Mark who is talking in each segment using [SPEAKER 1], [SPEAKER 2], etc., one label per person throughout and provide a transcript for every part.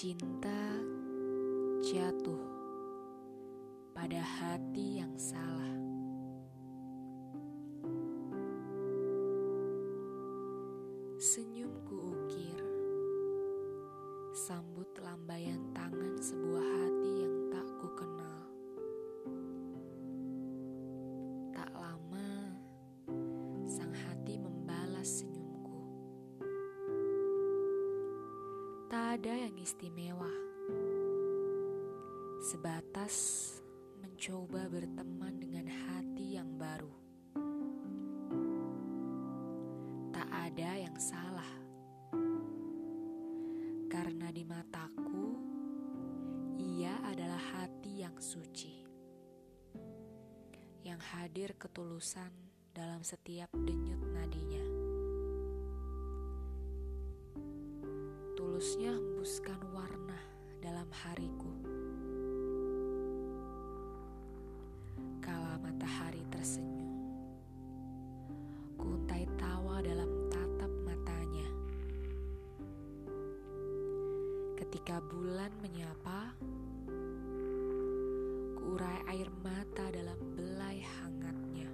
[SPEAKER 1] Cinta jatuh pada hati yang salah. Senyumku ukir, sambut lambaian ada yang istimewa, sebatas mencoba berteman dengan hati yang baru. Tak ada yang salah, karena di mataku ia adalah hati yang suci, yang hadir ketulusan dalam setiap denyut nadinya. Tulusnya hembuskan warna dalam hariku. Kala matahari tersenyum, kuntai tawa dalam tatap matanya. Ketika bulan menyapa, kuurai air mata dalam belai hangatnya.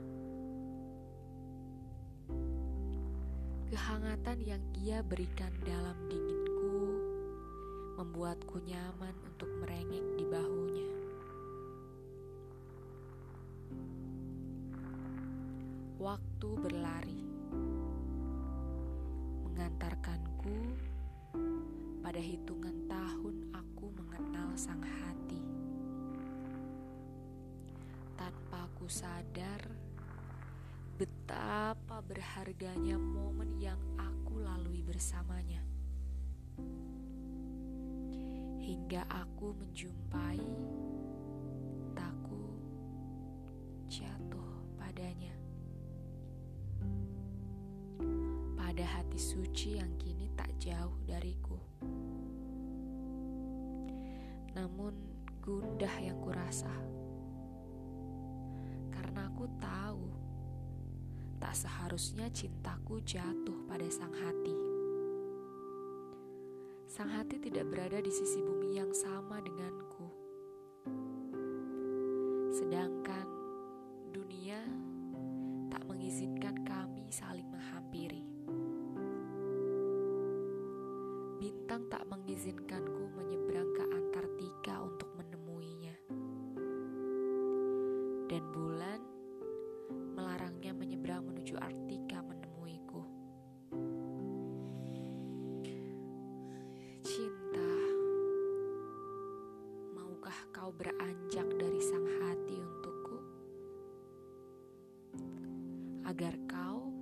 [SPEAKER 1] Kehangatan yang ia berikan dalam dinginku membuatku nyaman untuk merengek di bahunya. Waktu berlari, mengantarkanku pada hitungan tahun aku mengenal sang hati. Tanpa ku sadar betapa berharganya momen yang aku lalui bersamanya. Hingga aku menjumpai taku jatuh padanya. Pada hati suci yang kini tak jauh dariku. Namun gundah yang kurasa. Karena aku tahu tak seharusnya cintaku jatuh pada sang hati. Sang hati tidak berada di sisi bumi yang sama denganku. Sedangkan dunia tak mengizinkan kami saling menghampiri. Bintang tak mengizinkanku menyeberang ke Antartika untuk menemuinya. Dan bulan melarangnya menyeberang menuju Arktika telah kau beranjak dari sang hati untukku, agar kau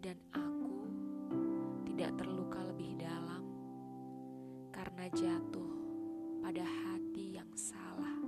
[SPEAKER 1] dan aku tidak terluka lebih dalam karena jatuh pada hati yang salah.